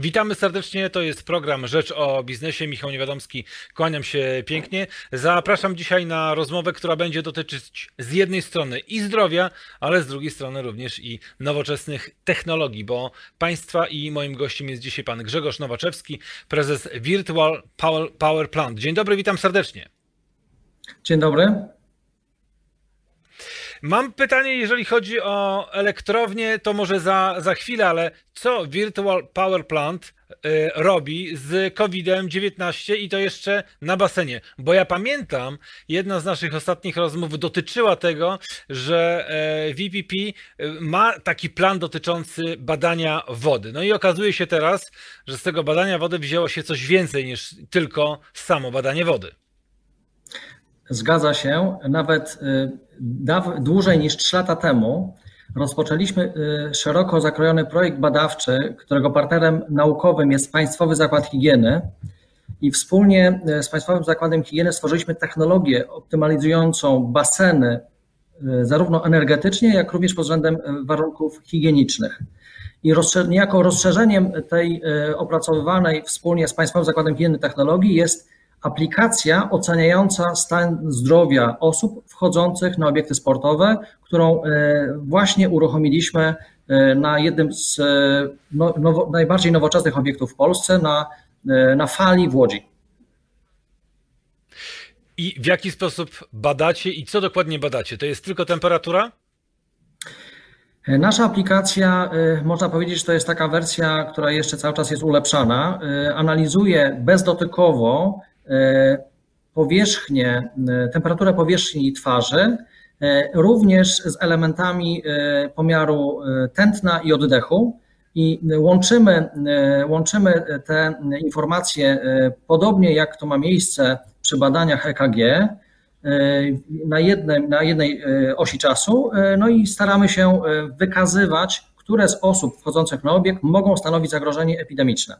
Witamy serdecznie, to jest program Rzecz o Biznesie. Michał Niewiadomski, kłaniam się pięknie. Zapraszam dzisiaj na rozmowę, która będzie dotyczyć z jednej strony i zdrowia, ale z drugiej strony również i nowoczesnych technologii, bo Państwa i moim gościem jest dzisiaj pan Grzegorz Nowaczewski, prezes Virtual Power, Plant. Dzień dobry, witam serdecznie. Dzień dobry. Mam pytanie, jeżeli chodzi o elektrownię, to może za, za chwilę, ale co Virtual Power Plant y, robi z COVID-19 i to jeszcze na basenie? Bo ja pamiętam, jedna z naszych ostatnich rozmów dotyczyła tego, że e, VPP y, ma taki plan dotyczący badania wody. No i okazuje się teraz, że z tego badania wody wzięło się coś więcej niż tylko samo badanie wody. Zgadza się. Nawet y, dłużej niż 3 lata temu rozpoczęliśmy y, szeroko zakrojony projekt badawczy, którego partnerem naukowym jest Państwowy Zakład Higieny. I wspólnie y, z Państwowym Zakładem Higieny stworzyliśmy technologię optymalizującą baseny, zarówno energetycznie, jak również pod względem warunków higienicznych. I niejako rozszerzeniem tej opracowywanej wspólnie z Państwowym Zakładem Higieny technologii jest aplikacja oceniająca stan zdrowia osób wchodzących na obiekty sportowe, którą e, właśnie uruchomiliśmy e, na jednym z e, no, nowo, najbardziej nowoczesnych obiektów w Polsce, na, na fali w Łodzi. I w jaki sposób badacie i co dokładnie badacie? To jest tylko temperatura? Nasza aplikacja, można powiedzieć, że to jest taka wersja, która jeszcze cały czas jest ulepszana. Analizuje bezdotykowo powierzchnię, e, temperaturę powierzchni twarzy, e, również z elementami pomiaru tętna i oddechu. I łączymy, łączymy te informacje, podobnie jak to ma miejsce przy badaniach EKG, na jednej, na jednej osi czasu, no i staramy się wykazywać, które z osób wchodzących na obiekt mogą stanowić zagrożenie epidemiczne.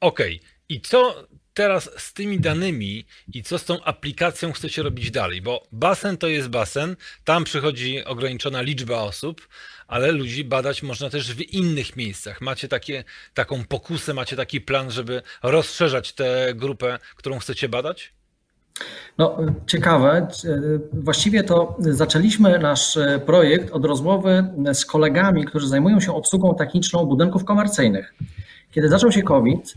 Okej. Okay. I co teraz z tymi danymi i co z tą aplikacją chcecie robić dalej? Bo basen to jest basen, tam przychodzi ograniczona liczba osób, ale ludzi badać można też w innych miejscach. Macie takie, taką pokusę, macie taki plan, żeby rozszerzać tę grupę, którą chcecie badać? No, ciekawe. Właściwie to zaczęliśmy nasz projekt od rozmowy z kolegami, którzy zajmują się obsługą techniczną budynków komercyjnych. Kiedy zaczął się COVID,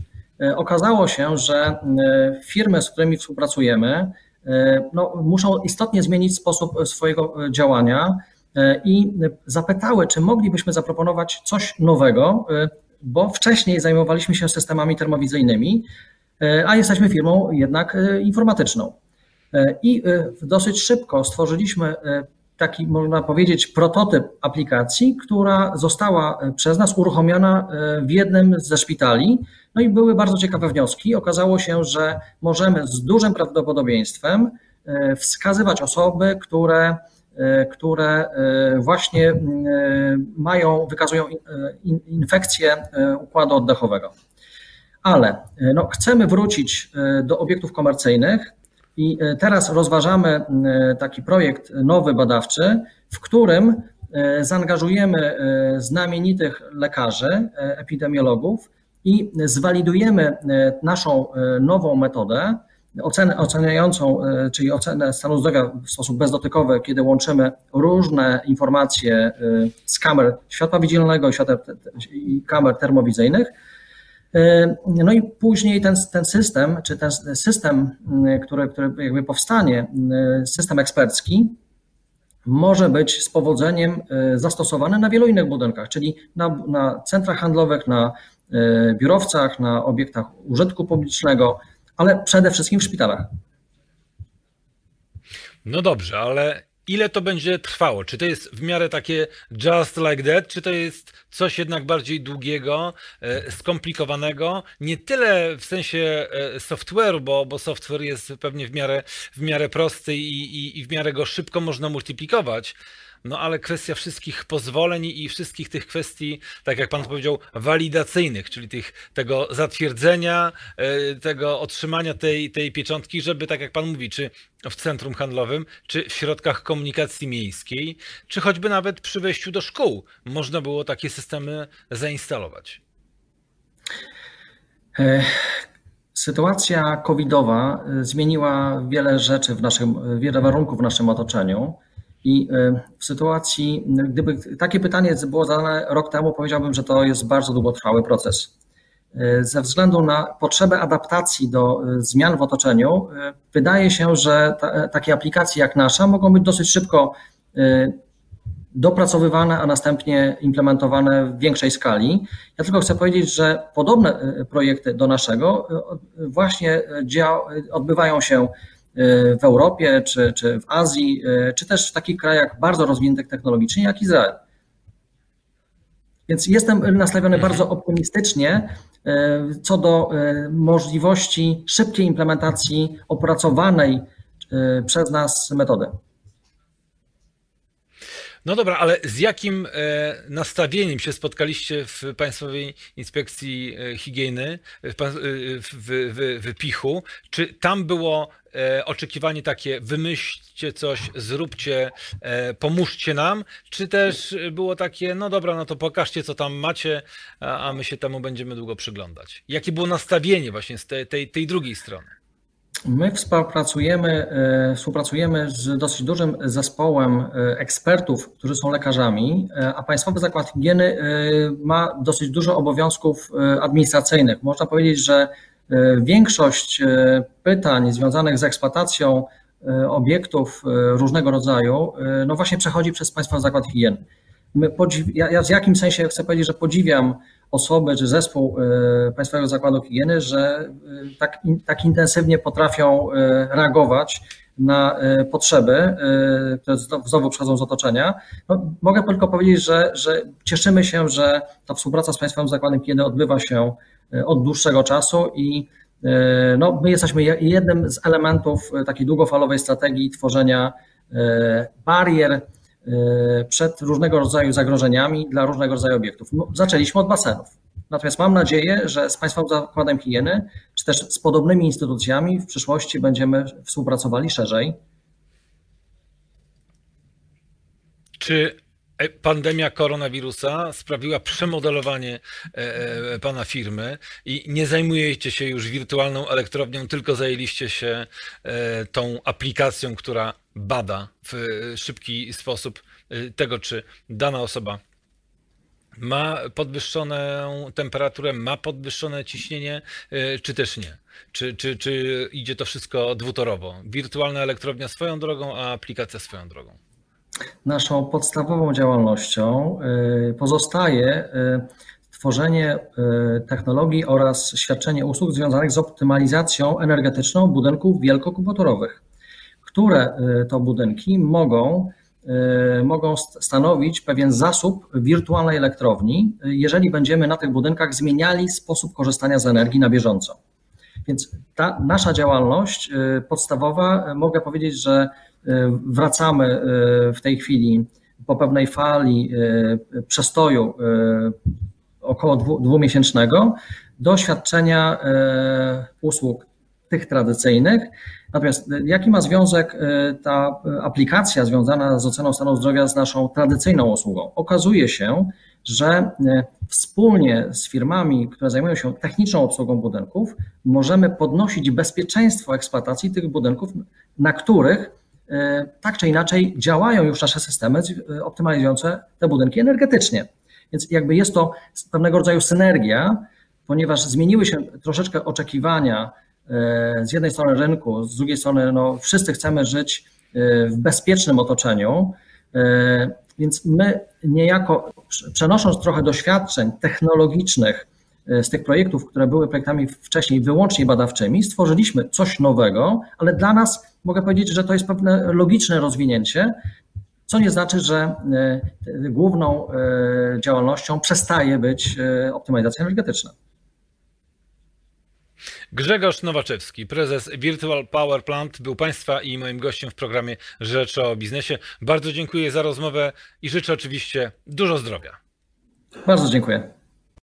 okazało się, że e, firmy, z którymi współpracujemy, e, no, muszą istotnie zmienić sposób swojego działania i zapytały, czy moglibyśmy zaproponować coś nowego, bo wcześniej zajmowaliśmy się systemami termowizyjnymi, a jesteśmy firmą jednak informatyczną. I dosyć szybko stworzyliśmy taki, można powiedzieć, prototyp aplikacji, która została przez nas uruchomiona w jednym ze szpitali. No i były bardzo ciekawe wnioski. Okazało się, że możemy z dużym prawdopodobieństwem e, wskazywać osoby, które, e, które e, właśnie mają, wykazują infekcję układu oddechowego. Ale no, chcemy wrócić do obiektów komercyjnych i teraz rozważamy taki projekt nowy badawczy, w którym zaangażujemy znamienitych lekarzy, epidemiologów i zwalidujemy e, naszą e, nową metodę, ocenę, oceniającą, e, czyli ocenę stanu zdrowia w sposób bezdotykowy, kiedy łączymy różne informacje z kamer światła widzialnego i kamer termowizyjnych. No i później ten, ten system, czy ten system, który, który jakby powstanie, system ekspercki, może być z powodzeniem zastosowany na wielu innych budynkach, czyli na, na centrach handlowych, na E, biurowcach, na obiektach użytku publicznego, ale przede wszystkim w szpitalach. No dobrze, ale ile to będzie trwało? Czy to jest w miarę takie just like that, czy to jest coś jednak bardziej długiego, e, skomplikowanego? Nie tyle w sensie e, software'u, bo, bo software jest pewnie w miarę, w miarę prosty i, i, i w miarę go szybko można multiplikować, no ale kwestia wszystkich pozwoleń i wszystkich tych kwestii, tak jak pan powiedział, walidacyjnych, czyli tych, tego zatwierdzenia, e, tego otrzymania tej, tej pieczątki, żeby, tak jak pan mówi, czy w centrum handlowym, czy w środkach komunikacji miejskiej, czy choćby nawet przy wejściu do szkół można było takie systemy zainstalować. E, sytuacja covidowa e, zmieniła wiele rzeczy w naszym, wiele warunków w naszym otoczeniu. I e, w sytuacji, gdyby takie pytanie było zadane rok temu, powiedziałbym, że to jest bardzo długotrwały proces. Ze względu na potrzebę adaptacji do zmian w otoczeniu, wydaje się, że ta, takie aplikacje jak nasza mogą być dosyć szybko dopracowywane, a następnie implementowane w większej skali. Ja tylko chcę powiedzieć, że podobne e, projekty do naszego e, właśnie odbywają się e, w Europie, czy, czy w Azji, czy też w takich krajach bardzo rozwiniętych technologicznie jak Izrael. Więc jestem nastawiony mhm. bardzo optymistycznie co do możliwości szybkiej implementacji opracowanej przez nas metody. No dobra, ale z jakim e, nastawieniem się spotkaliście w Państwowej Inspekcji e, Higieny, w, e, w, w, w Pichu? Czy tam było oczekiwanie takie, wymyślcie coś, zróbcie, pomóżcie nam, czy też było takie, no dobra, no to pokażcie, co tam macie, a my się temu będziemy długo przyglądać? Jakie było nastawienie właśnie z tej, tej, tej drugiej strony? My współpracujemy, e, współpracujemy z dosyć dużym zespołem e, ekspertów, którzy są lekarzami, e, a Państwowy Zakład Higieny ma dosyć dużo obowiązków administracyjnych. Można powiedzieć, że większość pytań związanych z eksploatacją obiektów różnego rodzaju, no właśnie przechodzi przez Państwowy Zakład Higieny. Ja, ja w jakim sensie chcę powiedzieć, że podziwiam osoby czy zespół e, Państwowego Zakładu Higieny, że e, tak, tak intensywnie potrafią e, reagować na potrzeby, które znowu przychodzą z otoczenia. No, mogę tylko powiedzieć, że, że cieszymy się, że ta współpraca z Państwowym Zakładem Higieny odbywa się od dłuższego czasu i no, my jesteśmy jednym z elementów takiej długofalowej strategii tworzenia barier E, przed różnego rodzaju zagrożeniami dla różnego rodzaju obiektów. No, zaczęliśmy od basenów. Natomiast mam nadzieję, że z Państwowym Zakładem Higieny, czy też z podobnymi instytucjami w przyszłości będziemy współpracowali szerzej. Czy pandemia koronawirusa sprawiła przemodelowanie e, e, pana firmy i nie zajmujecie się już wirtualną elektrownią, tylko zajęliście się tą aplikacją, która bada w szybki sposób tego, czy dana osoba ma podwyższoną temperaturę, ma podwyższone ciśnienie, czy też nie. Czy, czy, czy idzie to wszystko dwutorowo? Wirtualna elektrownia swoją drogą, a aplikacja swoją drogą? Naszą podstawową działalnością y, pozostaje tworzenie technologii oraz świadczenie usług związanych z optymalizacją energetyczną budynków wielkokubotorowych które y, to budynki mogą, y, mogą stanowić pewien zasób wirtualnej elektrowni, jeżeli będziemy na tych budynkach zmieniali sposób korzystania z energii na bieżąco. Więc ta nasza działalność y, podstawowa, mogę powiedzieć, że wracamy w tej chwili po pewnej fali przestoju około dwumiesięcznego do świadczenia usług tych tradycyjnych, Natomiast e, jaki ma związek e, ta e, aplikacja związana z oceną stanu zdrowia z naszą tradycyjną usługą? Okazuje się, że wspólnie z firmami, które zajmują się techniczną obsługą budynków, możemy podnosić bezpieczeństwo eksploatacji tych budynków, na których tak czy inaczej działają już nasze systemy optymalizujące te budynki energetycznie. Więc jakby jest to pewnego rodzaju synergia, ponieważ zmieniły się troszeczkę oczekiwania E, z jednej strony rynku, z drugiej strony no, wszyscy chcemy żyć e, w bezpiecznym otoczeniu, e, więc my niejako przenosząc trochę doświadczeń technologicznych z tych projektów, które były projektami wcześniej wyłącznie badawczymi, stworzyliśmy coś nowego, ale dla nas mogę powiedzieć, że to jest pewne logiczne rozwinięcie, co nie znaczy, że główną działalnością przestaje być optymalizacja energetyczna. Grzegorz Nowaczewski, prezes Virtual Power Plant, był Państwa i moim gościem w programie Rzecz o Biznesie. Bardzo dziękuję za rozmowę i życzę oczywiście dużo zdrowia. Bardzo dziękuję.